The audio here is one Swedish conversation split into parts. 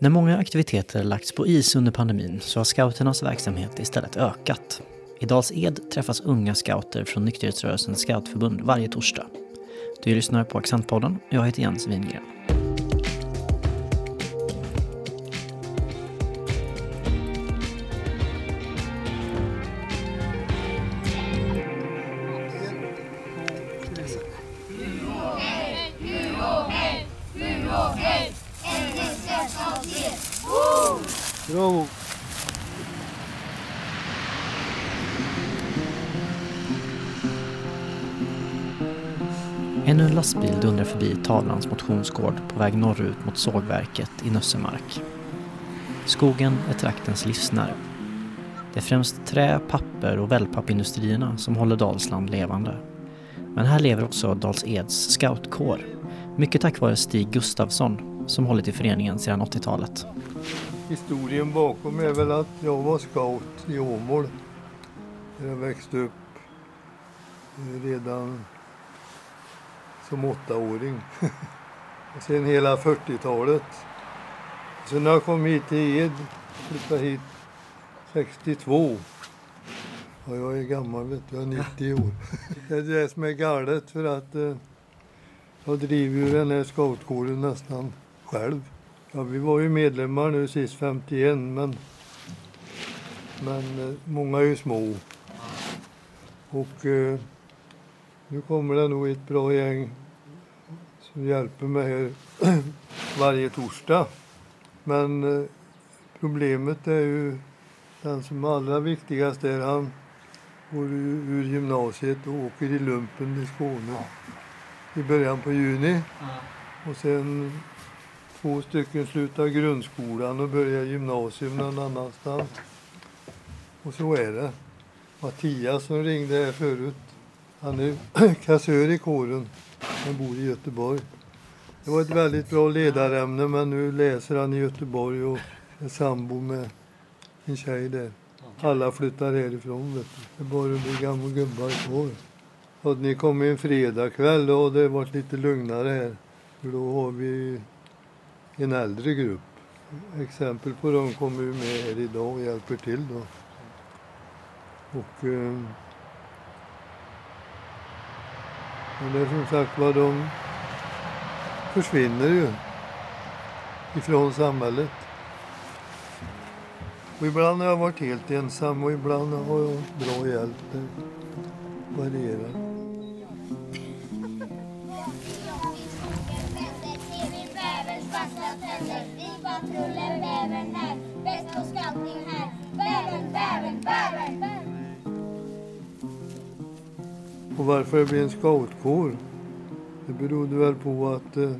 När många aktiviteter lagts på is under pandemin så har scouternas verksamhet istället ökat. I Dals Ed träffas unga scouter från nykterhetsrörelsens scoutförbund varje torsdag. Du lyssnar på Accentpodden. Jag heter Jens Wingren. Bravo! Ännu en lastbil dundrar förbi Tavlans motionsgård på väg norrut mot sågverket i Nössemark. Skogen är traktens livsnerv. Det är främst trä, papper och wellpappindustrierna som håller Dalsland levande. Men här lever också Dals Eds scoutkår. Mycket tack vare Stig Gustafsson som hållit i föreningen sedan 80-talet. Historien bakom är väl att jag var scout i Åmål. Där jag växte upp eh, redan som åttaåring. Och sen hela 40-talet. Sen när jag kom hit till Ed, flyttade hit 62. Ja, jag är gammal, vet du. Jag är 90 år. Det är det som är galet för att eh, jag driver ju den här scoutkåren nästan själv. Ja, vi var ju medlemmar nu sist 51 men, men eh, många är ju små. Och eh, nu kommer det nog ett bra gäng som hjälper mig här varje torsdag. Men eh, problemet är ju den som är allra viktigast är han går ur ur gymnasiet och åker i lumpen i Skåne i början på juni. Och sen två stycken slutar grundskolan och börjar gymnasium någon annanstans. Och så är det. Mattias som ringde här förut, han är kassör i kåren. Han bor i Göteborg. Det var ett väldigt bra ledarämne men nu läser han i Göteborg och är sambo med en tjej där. Alla flyttar härifrån vet du. Det är bara gamla gubbar kvar. Hade ni kommit en fredagkväll då hade det varit lite lugnare här. För då har vi en äldre grupp. Exempel på dem kommer ju med här idag och hjälper till då. Och... Eh, men det är som sagt vad de försvinner ju ifrån samhället. Och ibland har jag varit helt ensam och ibland har jag bra hjälp. Det varierar. Och varför det blev en scoutkår? Det berodde väl på att eh,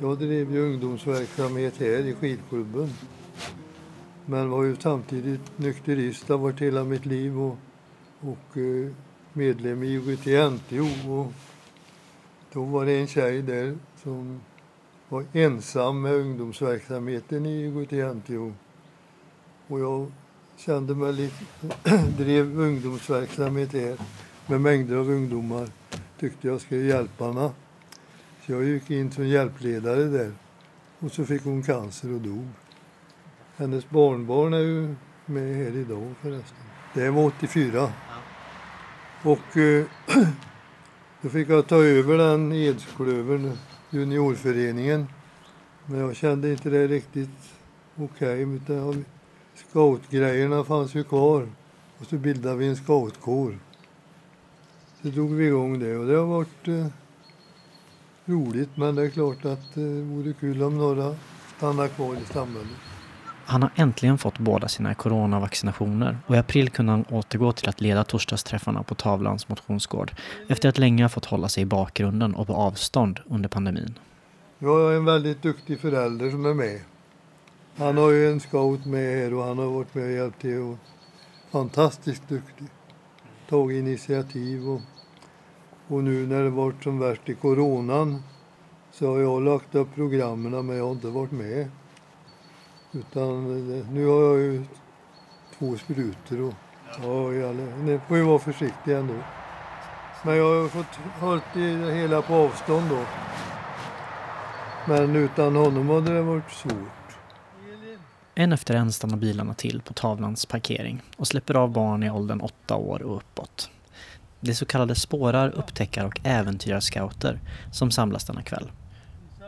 jag drev ju ungdomsverksamhet här i skidklubben. Men var ju samtidigt nykterist, har varit hela mitt liv och, och eh, medlem i IOGT-NTO. Och då var det en tjej där som var ensam med ungdomsverksamheten i IOGT-NTO. Och jag kände mig lite, drev ungdomsverksamhet här med mängder av ungdomar. Tyckte jag skulle hjälpa henne. Så jag gick in som hjälpledare där. Och så fick hon cancer och dog. Hennes barnbarn är ju med här idag förresten. Det var 84. Och eh, då fick jag ta över den Edsklövern, juniorföreningen. Men jag kände inte det riktigt okej. Okay, scoutgrejerna fanns ju kvar. Och så bildade vi en scoutkår. Så drog vi igång det och det har varit eh, roligt men det är klart att det vore kul om några stannar kvar i samhället. Han har äntligen fått båda sina coronavaccinationer och i april kunde han återgå till att leda torsdagsträffarna på Tavlans motionsgård efter att länge ha fått hålla sig i bakgrunden och på avstånd under pandemin. Jag har en väldigt duktig förälder som är med. Han har ju en scout med här och han har varit med och hjälpt till. Och fantastiskt duktig. Tagit initiativ och, och nu när det varit som värst i coronan så har jag lagt upp programmen men jag har inte varit med. Utan eh, nu har jag ju två sprutor och ja, jävlar, ni får ju vara försiktiga ändå. Men jag har fått hållit det hela på avstånd då. Men utan honom hade det varit svårt. En efter en stannar bilarna till på tavlans parkering och släpper av barn i åldern åtta år och uppåt. Det är så kallade spårar, upptäckar och äventyrarscouter som samlas denna kväll.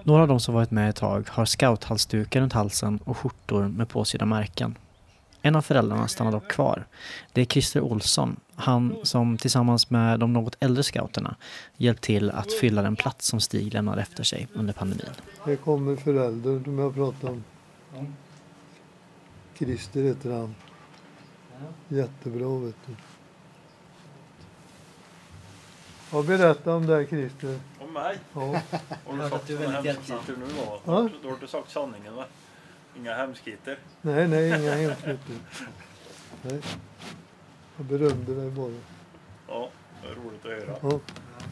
Några av de som varit med ett tag har scouthalsdukar runt halsen och skjortor med påsydda märken. En av föräldrarna stannar dock kvar. Det är Christer Olsson, han som tillsammans med de något äldre scouterna hjälpt till att fylla den plats som Stig lämnade efter sig under pandemin. Här kommer föräldern som jag pratade om. Christer heter han. Jättebra vet du. Ja, berätta om dig Christer. Om mig? Ja. Har du sagt att du är sådana väldigt hemskheter nu då? Ja. Då har du sagt sanningen va? Inga hemskheter? Nej, nej, inga hemskheter. Nej. Jag berömde dig bara. Ja, det är roligt att höra.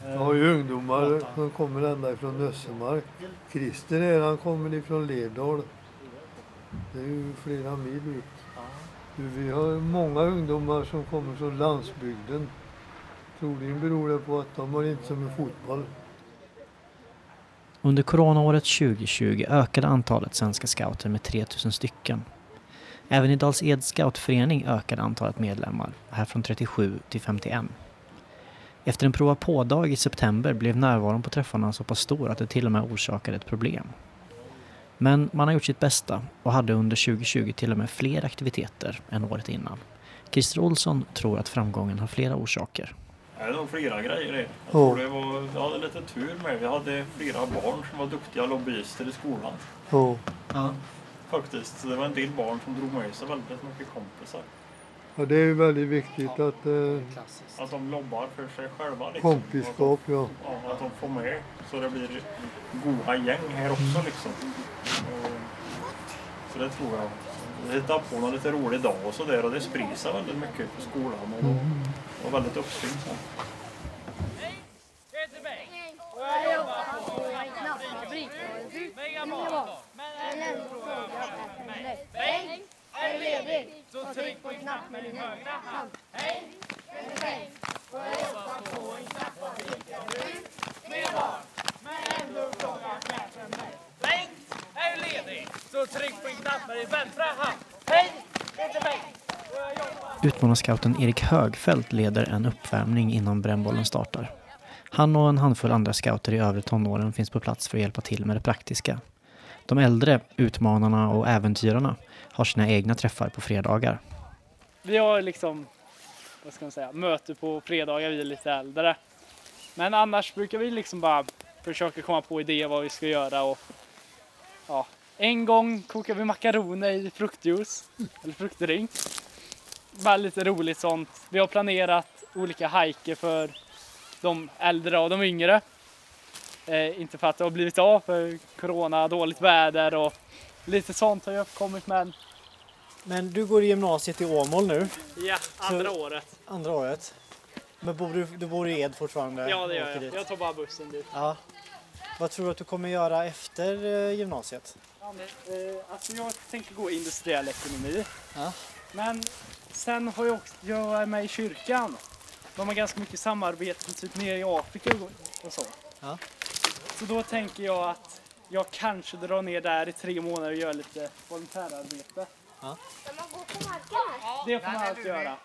Ja. Jag har ju ungdomar som kommer ända ifrån Nössemark. Christer är, han kommer ifrån Lerdal. Det är ju flera mil ut. Du, Vi har många ungdomar som kommer från landsbygden. Troligen beror det på att de har inte som med fotboll. Under coronaåret 2020 ökade antalet svenska scouter med 3000 stycken. Även i Dals Ed scoutförening ökade antalet medlemmar, här från 37 till 51. Efter en prova på-dag i september blev närvaron på träffarna så pass stor att det till och med orsakade ett problem. Men man har gjort sitt bästa och hade under 2020 till och med fler aktiviteter än året innan. Christer Olsson tror att framgången har flera orsaker. Det är nog flera grejer det. Jag Ja. tror det var, vi hade lite tur med. Vi hade flera barn som var duktiga lobbyister i skolan. Ja. Faktiskt. Så det var en del barn som drog med sig väldigt mycket kompisar. ja, det är ju väldigt viktigt att eh, Att de lobbar för sig själva. Liksom. kompiskap, ja. Ja, att de får med så det blir goda gäng här också liksom. Och, så det tror jag. Vi hittade på någon lite rolig dag och sådär och det sprider sig väldigt mycket på skolan och, och väldigt uppsving. Så. Är ledig så tryck på knappen i högra hand. Hej! Hej! Får jag jobba på en knapp och dricka brus med barn. Men ändå frågar chefen mig. Bengt är ledig, så tryck på en knapp med din vänstra hand. Hej, det heter Bengt. Utmanarscouten Erik Högfeldt leder en uppvärmning innan brännbollen startar. Han och en handfull andra scouter i övre tonåren finns på plats för att hjälpa till med det praktiska. De äldre, utmanarna och äventyrarna har sina egna träffar på fredagar. Vi har liksom, vad ska man säga, möte på fredagar, vi är lite äldre. Men annars brukar vi liksom bara försöka komma på idéer vad vi ska göra och ja, en gång kokar vi makaroner i fruktjuice, eller fruktdrink. Bara lite roligt sånt. Vi har planerat olika hajker för de äldre och de yngre. Eh, inte för att det har blivit av för corona, dåligt väder och lite sånt har ju uppkommit men Men du går i gymnasiet i Åmål nu, ja, andra året. andra året. Men bor du, du bor i Ed fortfarande? Ja det gör jag. dit? Jag tar bara bussen dit. Ja. Vad tror du att du kommer göra efter eh, gymnasiet? Eh, alltså jag tänker gå industriell ekonomi. Ja. Men sen har jag också, jag är med i kyrkan. De har ganska mycket samarbete typ nere i Afrika och- så. Ja. Så då tänker jag att jag kanske drar ner där i tre månader och gör lite volontärarbete. Ska man gå på marken? Det får man allt göra.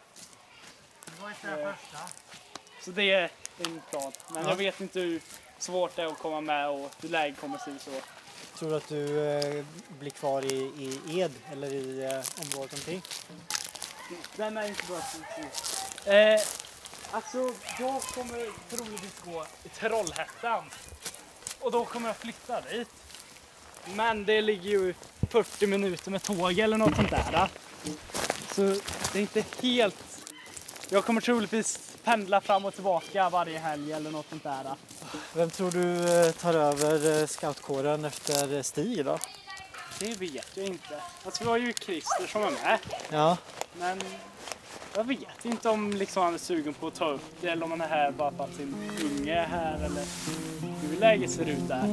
Så det är en plan. Men jag vet inte hur svårt det är att komma med och hur läget kommer se ut. Så. Tror du att du eh, blir kvar i, i Ed eller i eh, området omkring? Den är inte bra precis. Eh, alltså, jag kommer troligtvis gå i Trollhättan. Och då kommer jag flytta dit. Men det ligger ju 40 minuter med tåg eller något sånt där. Så det är inte helt... Jag kommer troligtvis pendla fram och tillbaka varje helg eller något sånt där. Vem tror du eh, tar över eh, scoutkåren efter Stig då? Det vet jag inte. Alltså vi har ju Christer som är med. Ja, Men jag vet inte om liksom han är sugen på att ta upp det eller om han är här bara för att sin unge är här eller hur läget ser ut där.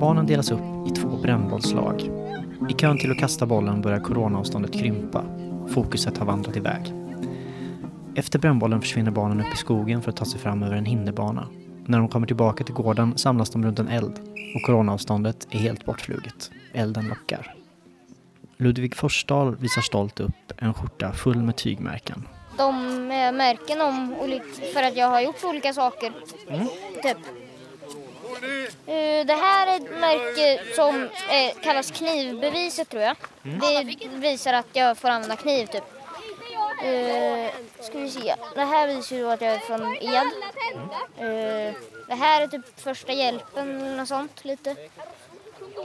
Barnen delas upp i två brännbollslag. I kön till att kasta bollen börjar coronaavståndet krympa Fokuset har vandrat iväg. Efter brännbollen försvinner barnen upp i skogen för att ta sig fram över en hinderbana. När de kommer tillbaka till gården samlas de runt en eld och coronaavståndet är helt bortfluget. Elden lockar. Ludvig Forsdahl visar stolt upp en skjorta full med tygmärken. De är märken om för att jag har gjort olika saker. Typ. Eh, Det här är ett märke som eh, kallas knivbeviset tror jag. Det visar att jag får använda kniv typ. Eh, ska vi se. Det här visar ju att jag är från Ed. Eh, det här är typ första hjälpen eller något sånt lite.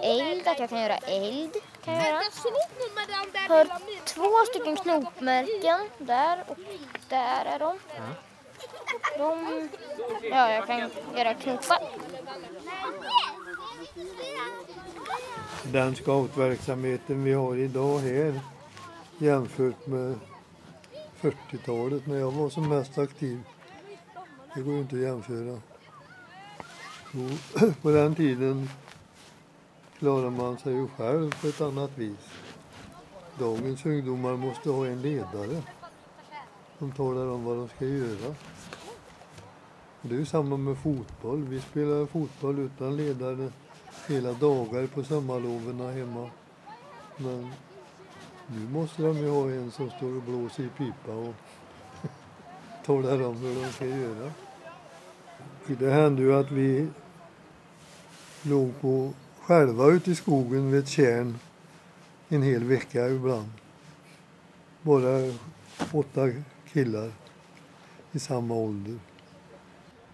Eld, att jag kan göra eld. Kan jag göra. Har två stycken knopmärken där och där är de. De, ja jag kan göra knopar. Den scoutverksamheten vi har idag här jämfört med 40-talet när jag var som mest aktiv. Det går ju inte att jämföra. På den tiden klarade man sig ju själv på ett annat vis. Dagens ungdomar måste ha en ledare som talar om vad de ska göra. Det är ju samma med fotboll. Vi spelar fotboll utan ledare hela dagar på sommarloven hemma. Men nu måste de ju ha en som står och blåser i pipa och talar om hur de ska göra. Det hände ju att vi låg på själva ute i skogen vid ett tjärn en hel vecka ibland. Bara åtta killar i samma ålder.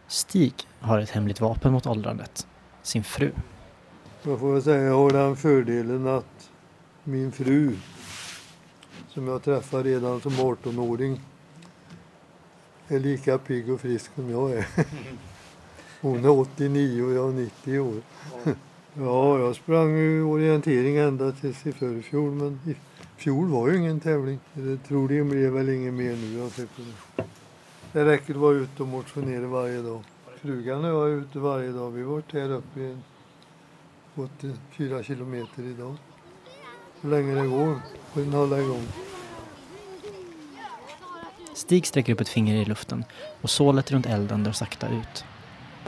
Stig har ett hemligt vapen mot åldrandet. Sin fru. Jag får väl säga jag har den fördelen att min fru som jag träffade redan som 18-åring är lika pigg och frisk som jag är. Hon är 89 och jag är 90 år. Ja, jag sprang ju orientering ända tills i förfjol men i fjol var ju ingen tävling. Det troligen blir väl inget mer nu. Jag tycker det. det räcker att vara ute och motionera varje dag. Frugan och jag är ute varje dag. Vi har varit här uppe i gått eh, fyra kilometer idag. Hur länge det går får den hålla igång. Stig sträcker upp ett finger i luften och sålet runt elden drar sakta ut.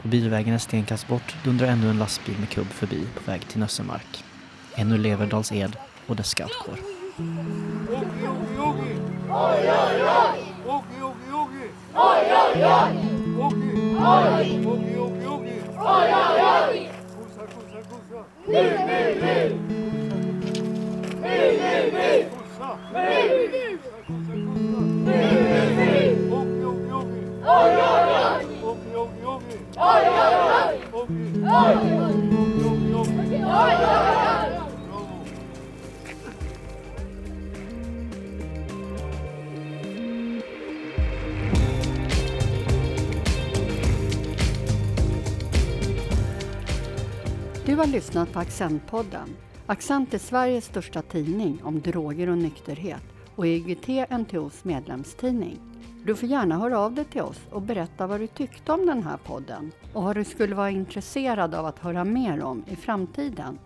På bilvägen ett stenkast bort dundrar ännu en lastbil med kubb förbi på väg till Nössemark. Ännu lever Dals Ed och dess scoutkår. Oh, Du har lyssnat på Accentpodden. Accent är Sveriges största tidning om droger och nykterhet och EGT NTOs medlemstidning. Du får gärna höra av dig till oss och berätta vad du tyckte om den här podden och vad du skulle vara intresserad av att höra mer om i framtiden.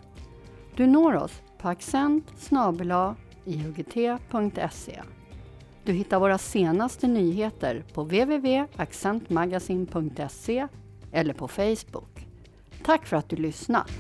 Du når oss på accent Du hittar våra senaste nyheter på www.accentmagasin.se eller på Facebook. Tack för att du lyssnat!